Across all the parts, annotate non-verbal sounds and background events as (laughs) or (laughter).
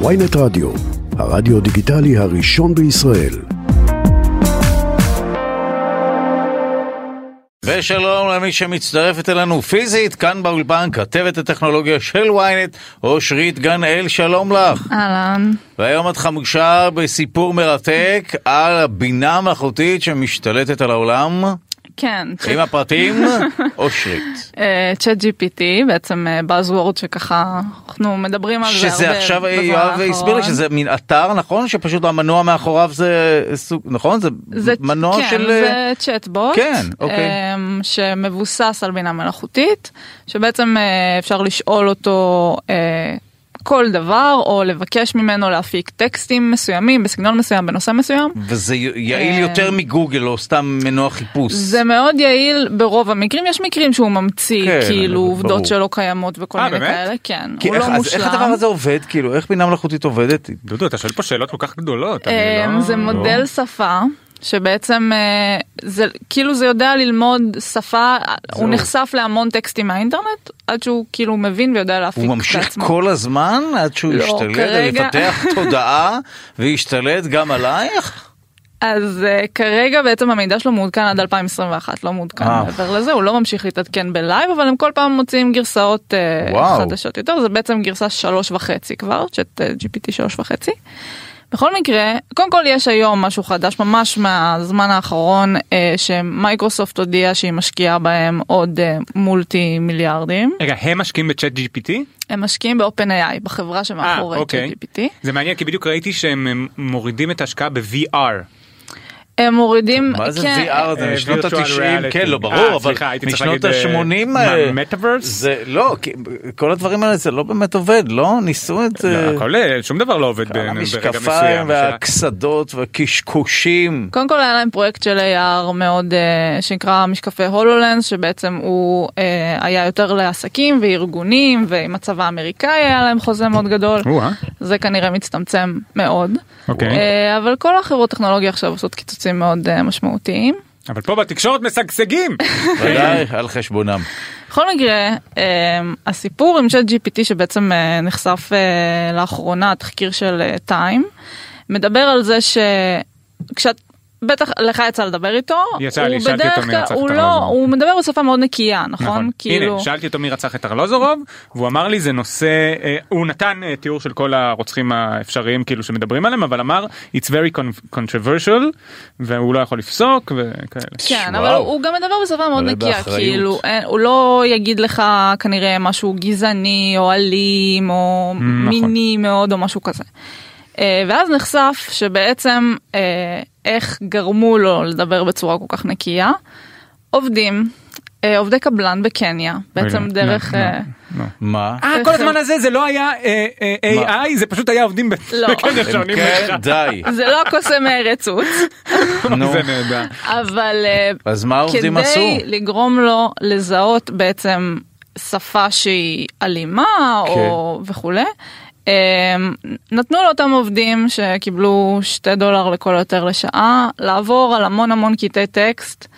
ויינט רדיו, הרדיו דיגיטלי הראשון בישראל. ושלום למי שמצטרפת אלינו פיזית, כאן באולפן, כתבת הטכנולוגיה של ynet, אושרית גנאל, שלום לך. אהלן. והיום את חמושה בסיפור מרתק על הבינה המלאכותית שמשתלטת על העולם. כן. עם הפרטים, (laughs) אושרית. צ'אט GPT, בעצם Buzzword שככה אנחנו מדברים על זה הרבה שזה עכשיו, יואב הסביר לי שזה מין אתר, נכון? שפשוט המנוע מאחוריו זה סוג, נכון? זה, זה מנוע כן, של... זה צ'אטבוט, כן, אוקיי. אמ, שמבוסס על בינה מלאכותית, שבעצם אה, אפשר לשאול אותו אה, כל דבר, או לבקש ממנו להפיק טקסטים מסוימים, בסגנון מסוים, בנושא מסוים. וזה יעיל אה, יותר מגוגל או סתם מנוע חיפוש. זה מאוד יעיל ברוב המקרים, יש מקרים שהוא ממציא כן, כאילו ברור. עובדות שלא קיימות וכל אה, מיני באמת? כאלה, כן, הוא איך, לא אז מושלם. איך הדבר הזה עובד? כאילו, איך בינה מלאכותית עובדת? דודו, אתה שואל פה שאלות כל כך גדולות. אני אמ, לא- זה מודל שפה שבעצם אה, זה כאילו זה יודע ללמוד שפה הוא נחשף להמון טקסטים מהאינטרנט עד שהוא כאילו מבין ויודע להפיק הוא ממשיך בעצמו. כל הזמן עד שהוא לא, ישתלט, כרגע- יפתח (laughs) תודעה וישתלט גם עלייך? אז uh, כרגע בעצם המידע שלו מעודכן עד 2021 לא מעודכן אה. מעבר לזה הוא לא ממשיך להתעדכן בלייב אבל הם כל פעם מוציאים גרסאות uh. חדשות יותר זה בעצם גרסה שלוש וחצי כבר צ'אט uh, GPT שלוש וחצי. בכל מקרה קודם כל יש היום משהו חדש ממש מהזמן האחרון uh, שמייקרוסופט הודיעה שהיא משקיעה בהם עוד uh, מולטי מיליארדים רגע, הם משקיעים בצ'אט GPT? הם משקיעים באופן AI בחברה שמאחורי אוקיי. צ'אט GPT. זה מעניין כי בדיוק ראיתי שהם הם, מורידים את ההשקעה ב-VR. הם מורידים מה זה כן, VR? זה אה, משנות virtual ה-90, reality. כן, לא אה, ברור, אבל סליחה, משנות להגיד, אה, ה-80, מה, metaverse? זה לא, כל הדברים האלה זה לא באמת עובד, לא? ניסו את זה. לא, הכל, אה, שום דבר לא עובד ברגע המשקפיים. והקסדות והקשקושים. קודם כל היה להם פרויקט של AR מאוד אה, שנקרא משקפי הולולנס שבעצם הוא אה, היה יותר לעסקים וארגונים ועם הצבא האמריקאי היה להם חוזה מאוד גדול. זה כנראה מצטמצם מאוד אוקיי. אה, אבל כל החברות טכנולוגיה עכשיו עושות קיצוצים מאוד אה, משמעותיים. אבל פה בתקשורת משגשגים. (laughs) ודאי, על חשבונם. בכל מקרה אה, הסיפור עם צ'אט GPT שבעצם אה, נחשף לאחרונה תחקיר של טיים מדבר על זה שכשאת בטח לך יצא לדבר איתו יצא הוא לי, שאלתי בדרך אותו מי כלל רצח הוא את לא ארלוזורוב. הוא מדבר בשפה מאוד נקייה נכון, נכון. כאילו הנה, שאלתי אותו מי רצח את ארלוזורוב, והוא אמר לי זה נושא, אה, הוא נתן אה, תיאור של כל הרוצחים האפשריים כאילו שמדברים עליהם, אבל אמר it's very con- controversial, והוא לא יכול לפסוק וכאלה. כן וואו. אבל הוא גם מדבר בשפה מאוד נקייה באחריות. כאילו אין, הוא לא יגיד לך כנראה משהו גזעני או אלים או נכון. מיני מאוד או משהו כזה. אה, ואז נחשף שבעצם אה, איך גרמו לו לדבר בצורה כל כך נקייה. עובדים, אה, עובדי קבלן בקניה, בעצם דרך... לא, אה, לא. מה? אה, כל הזמן הזה זה לא היה מה? AI, זה פשוט היה עובדים ב- לא. בקניה שעונים כן, לך. די. (laughs) זה לא הקוסם רצוץ, (laughs) נו, זה נהדר. אבל אז מה העובדים עשו? כדי לגרום לו לזהות בעצם שפה שהיא אלימה או וכולי. אמ, נתנו לאותם עובדים שקיבלו שתי דולר לכל היותר לשעה לעבור על המון המון קטעי טקסט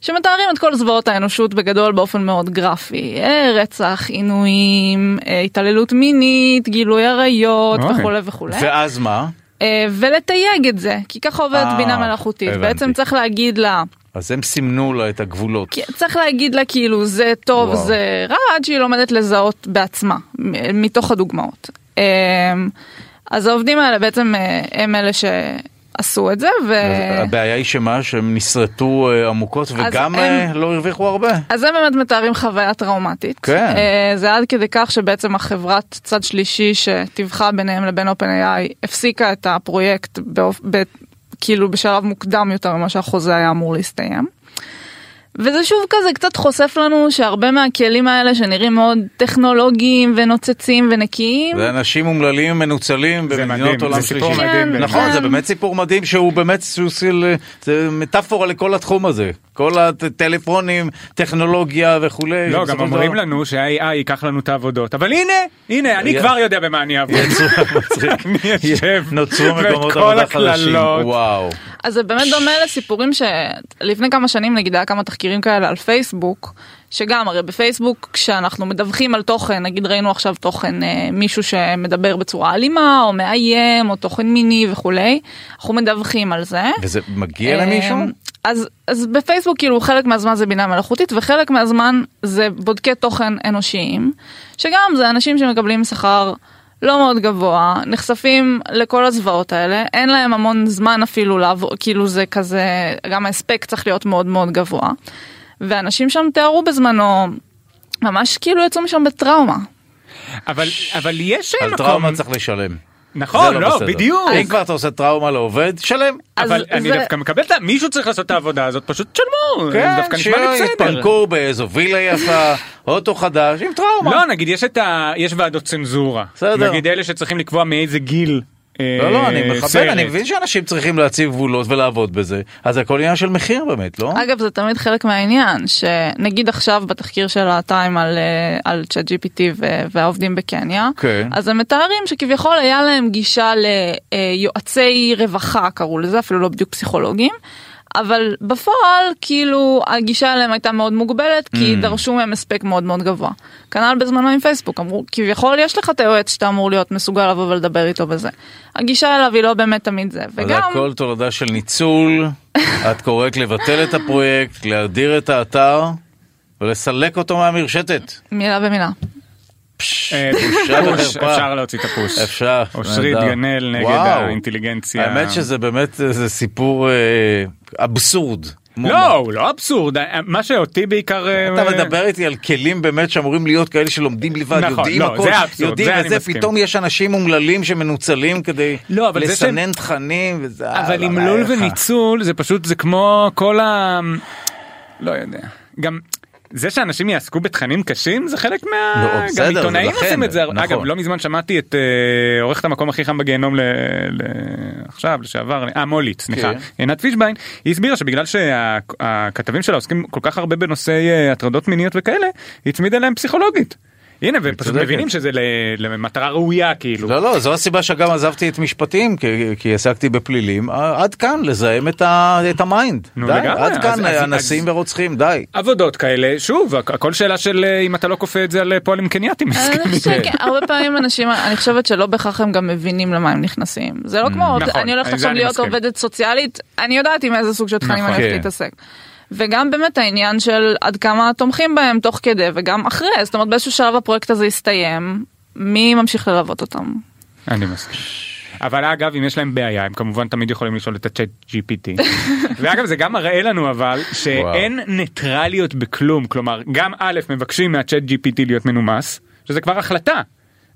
שמתארים את כל זוועות האנושות בגדול באופן מאוד גרפי אה, רצח עינויים אה, התעללות מינית גילוי עריות אוקיי. וכולי וכולי. ואז מה? אה, ולתייג את זה כי ככה עובדת בינה מלאכותית הבנתי. בעצם צריך להגיד לה אז הם סימנו לה את הגבולות. כי צריך להגיד לה כאילו זה טוב וואו. זה רע עד שהיא לומדת לזהות בעצמה מתוך הדוגמאות. אמ, אז העובדים האלה בעצם אה, הם אלה שעשו את זה ו... הבעיה היא שמה? שהם נסרטו אה, עמוקות וגם הם- אה, לא הרוויחו הרבה. אז הם באמת מתארים חוויה טראומטית. כן. זה עד כדי כך שבעצם החברת צד שלישי שתיווכה ביניהם לבין OpenAI הפסיקה את הפרויקט באופ... ב... כאילו בשלב מוקדם יותר ממה שהחוזה היה אמור להסתיים. וזה שוב כזה קצת חושף לנו שהרבה מהכלים האלה שנראים מאוד טכנולוגיים ונוצצים ונקיים. זה אנשים אומללים מנוצלים במדינות עולם זה סיפור שלישי. מדהים. כן, נכון, כן. זה באמת סיפור מדהים שהוא באמת סוג של, זה מטאפורה לכל התחום הזה. כל הטלפונים, טכנולוגיה וכולי. לא, גם אומרים דבר- לנו שה-AI ייקח לנו את העבודות, אבל הנה, הנה, אני כבר יודע במה אני אעבוד. יצרו- מצחיק. (laughs) אני יושב נוצרו מקומות כל עבודה חדשים. וואו. אז זה באמת דומה לסיפורים שלפני כמה שנים נגיד היה כמה תחקירים כאלה על פייסבוק, שגם הרי בפייסבוק כשאנחנו מדווחים על תוכן, נגיד ראינו עכשיו תוכן אה, מישהו שמדבר בצורה אלימה או מאיים או תוכן מיני וכולי, אנחנו מדווחים על זה. וזה מגיע אה, למישהו? אז, אז בפייסבוק כאילו חלק מהזמן זה בינה מלאכותית וחלק מהזמן זה בודקי תוכן אנושיים, שגם זה אנשים שמקבלים שכר לא מאוד גבוה, נחשפים לכל הזוועות האלה, אין להם המון זמן אפילו לעבור, כאילו זה כזה, גם ההספק צריך להיות מאוד מאוד גבוה. ואנשים שם תיארו בזמנו, ממש כאילו יצאו משם בטראומה. אבל אבל יש על מקום טראומה צריך לשלם. נכון לא בסדר. בדיוק אם כבר אתה עושה טראומה לעובד, שלם. אז אבל אני דווקא מקבל את ה... מישהו צריך לעשות את העבודה הזאת פשוט תשלמו כן, דווקא נשמע לי בסדר. שיתפנקו באיזו וילה יפה, (laughs) אוטו חדש, עם טראומה. לא נגיד יש את ה... יש ועדות צנזורה. בסדר. נגיד אלה שצריכים לקבוע מאיזה גיל. אה, לא, לא, אני מכבד, סרט. אני מבין שאנשים צריכים להציב גבולות ולעבוד בזה, אז זה הכל עניין של מחיר באמת, לא? אגב זה תמיד חלק מהעניין שנגיד עכשיו בתחקיר של הטיים על, אה, על צ'אט GPT והעובדים בקניה כן. אז הם מתארים שכביכול היה להם גישה ליועצי רווחה קראו לזה אפילו לא בדיוק פסיכולוגים. אבל בפועל כאילו הגישה אליהם הייתה מאוד מוגבלת כי Mm. דרשו מהם הספק מאוד מאוד גבוה. כנ"ל בזמנו עם פייסבוק אמרו כביכול יש לך את היועץ שאתה אמור להיות מסוגל לבוא ולדבר איתו בזה. הגישה אליו היא לא באמת תמיד זה אז זה וגם הכל תולדה של ניצול, (laughs) את קוראת לבטל את הפרויקט, להדיר את האתר ולסלק אותו מהמרשתת. מילה במילה. אה, בושה פוש, וחרפה. אפשר להוציא את הפוש. אפשר. אושרית. גנאל נגד. האינטליגנציה. האמת שזה באמת איזה סיפור אה, אבסורד. לא, הוא לא אבסורד, מה שאותי בעיקר... אתה אה, מדבר איתי על כלים באמת שאמורים להיות כאלה שלומדים לבד, נכון, יודעים לא, הכל, זה יודעים זה וזה. פתאום יש אנשים אומללים שמנוצלים כדי לא, זה לסנן תכנים. אבל אה, עם לא, לול? וניצול זה פשוט זה כמו כל ה... לא יודע. גם זה שאנשים יעסקו בתכנים קשים זה חלק מה... לא, גם בסדר, עיתונאים עושים את זה. נכון. אגב לא מזמן שמעתי את אה, עורכת המקום הכי חם בגיהנום ל... ל... עכשיו לשעבר אה מולית סליחה כן. עינת פישביין היא הסבירה שבגלל שהכתבים שלה עוסקים כל כך הרבה בנושאי אה, הטרדות מיניות וכאלה היא הצמידה להם פסיכולוגית. הנה והם פשוט. מבינים שזה ל- למטרה ראויה כאילו. לא, לא, זו הסיבה שגם עזבתי את משפטים, כי, כי עסקתי בפלילים. אה, עד כאן, לזהם את, ה, את ה mind. נו, די, לגמרי. עד כאן אנסים אז- ורוצחים, די. עבודות כאלה שוב הכ- הכל שאלה של אה, אם אתה לא כופה את זה על אה, פועלים קנייתים. אני חושבת שכן, הרבה פעמים אנשים, אני חושבת שלא בהכרח הם גם מבינים למה הם נכנסים. זה לא כמו, נכון, אני הולכת עכשיו להיות מסכים. עובדת סוציאלית, אני יודעת עם איזה סוג של תכנים נכון. אני הולכת כן. להתעסק. וגם באמת העניין של עד כמה תומכים בהם תוך כדי וגם אחרי, זאת אומרת באיזשהו שלב הפרויקט הזה יסתיים, מי ממשיך ללוות אותם? אני מסכים. אבל אגב אם יש להם בעיה הם כמובן תמיד יכולים לשאול את הצ'אט GPT. (laughs) ואגב זה גם מראה לנו אבל שאין ניטרליות בכלום כלומר גם א' מבקשים מהצ'אט GPT להיות מנומס שזה כבר החלטה.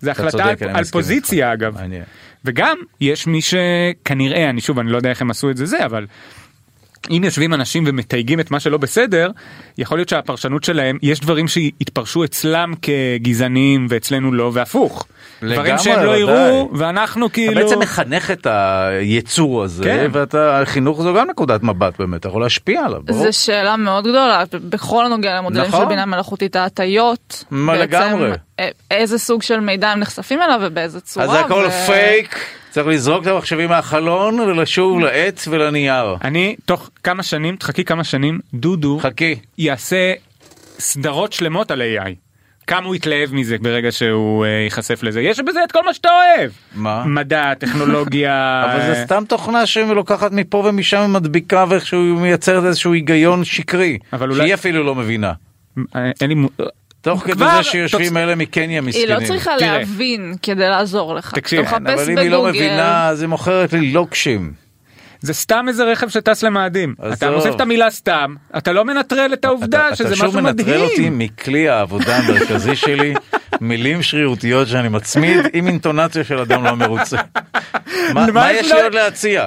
זה החלטה צודק, על, על פוזיציה. אגב. מעניין. וגם יש מי שכנראה אני שוב אני לא יודע איך הם עשו את זה זה אבל. אם יושבים אנשים ומתייגים את מה שלא בסדר יכול להיות שהפרשנות שלהם יש דברים שהתפרשו אצלם כגזעניים ואצלנו לא והפוך. דברים לגמרי, שהם לא ודאי. יראו ואנחנו אתה כאילו בעצם מחנך את היצור הזה, כן. ואתה, החינוך זו גם נקודת מבט באמת, אתה יכול להשפיע עליו, ברור. זו שאלה מאוד גדולה בכל הנוגע למודלים נכון. של בינה מלאכותית ההטיות. מה בעצם, לגמרי. איזה סוג של מידע הם נחשפים אליו ובאיזה צורה. אז זה הכל ו- פייק, צריך לזרוק את המחשבים מהחלון ולשוב לעט ולנייר. אני תוך כמה שנים תחכי כמה שנים דודו חכי. יעשה סדרות שלמות על AI. כמה הוא יתלהב מזה ברגע שהוא אה, ייחשף לזה יש בזה את כל מה שאתה אוהב. מה? מדע (laughs) טכנולוגיה. אבל זה סתם תוכנה שלוקחת מפה ומשם ומדביקה ואיכשהו מייצרת איזשהו היגיון שקרי, אבל אולי- שהיא אפילו לא מבינה. אה, אין לי. תוך כדי כבר זה שיושבים אלה מקניה היא מסכנים. לא צריכה. להבין כדי לעזור לך. תקשיב, אבל אם היא לא מבינה אז היא מוכרת לי לוקשים. זה סתם איזה רכב שטס למאדים. אתה מוסיף את המילה סתם אתה לא מנטרל את העובדה אתה- שזה אתה שוב משהו מנטרל אותי מדהים. מכלי העבודה המרכזי שלי, (laughs) מילים שרירותיות שאני מצמיד עם אינטונציה של אדם לא מרוצה. מה יש לי עוד להציע?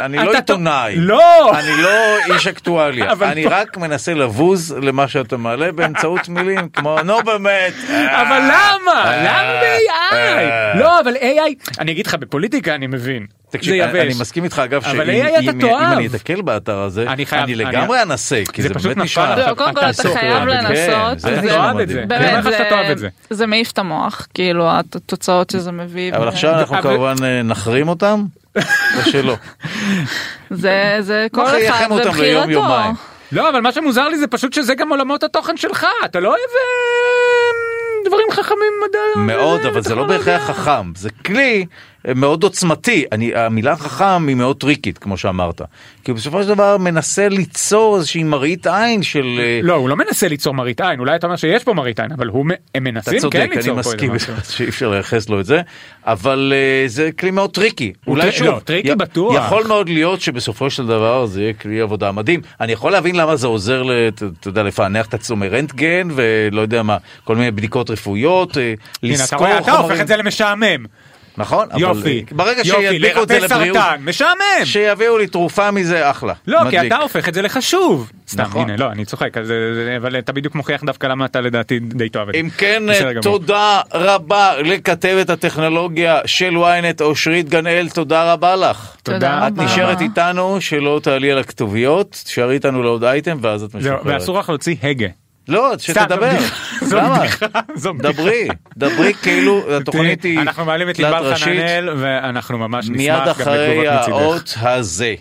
אני- לא עיתונאי. לא. אני לא איש אקטואליה, אני רק מנסה לבוז למה שאתה מעלה באמצעות מילים כמו נו באמת. אבל למה? למה ב-AI? אה. לא אבל AI אני אגיד לך בפוליטיקה אני מבין. תקשיב, זה אני- יבש. אני מסכים איתך אגב שאם אם- אם. אני אתקל באתר הזה, אני חייב- אני אני- לגמרי אנסה, כי זה זה פשוט באמת נשמע. לא, קודם כל אתה חייב כן, לנסות. זה אתה זה-. זה. זה- זה. זה מעיף את המוח, כאילו התוצאות שזה מביא. אבל עכשיו אנחנו כמובן אה, נחרים אותם. או שלא. (laughs) זה זה כל אחד. ליום, יומיים. לא אבל מה שמוזר לי זה פשוט שזה גם עולמות התוכן שלך אתה לא אוהב אה, דברים חכמים מדע מאוד, אבל זה לא. בהכרח חכם, זה כלי מאוד עוצמתי. אני, המילה חכם היא מאוד טריקית, כמו שאמרת. כי הוא בסופו של דבר מנסה ליצור איזושהי מראית עין של... אה, לא הוא לא מנסה ליצור מראית עין אולי אתה אומר שיש פה מראית עין אבל הוא הם אתה מנסים צודק, כן אני ליצור פה מסכים איזה משהו. (laughs) שאי אפשר לייחס לו את זה, אבל אה, זה כלי מאוד טריקי. אולי שוב, לא, טריקי י- בטוח. יכול מאוד להיות שבסופו של דבר זה יהיה כלי עבודה מדהים. אני יכול להבין למה זה עוזר, אתה אתה יודע, לפענח את הצומר רנטגן ולא יודע מה, כל מיני בדיקות רפואיות, אה, אתה לזכור רואה אתה חומרים. הופך את זה למשעמם נכון, אבל יופי אה, ברגע יופי, שידביקו את זה לרפא לבריאות, סרטן משעמם שיביאו לי תרופה מזה אחלה. לא כי מדליק. אתה הופך את זה לחשוב סתם נכון. הנה לא אני צוחק אז, אה, אבל אתה בדיוק מוכיח דווקא למה אתה לדעתי די תאהב את זה. אם כן. תודה רבה לכתבת הטכנולוגיה של ynet אושרית גנאל, תודה רבה לך. תודה את רבה. נשארת איתנו, שלא תעלי על הכתוביות, תשארי איתנו לעוד אייטם ואז את משוחררת. ואסור לך להוציא הגה. לא, שתדבר. למה? דברי, דברי כאילו (laughs) התוכנית היא אנחנו מעלים את תלת ראשית, חננאל ואנחנו ממש נשמח מיד גם אחרי לתגובות מצידך. האות הזה.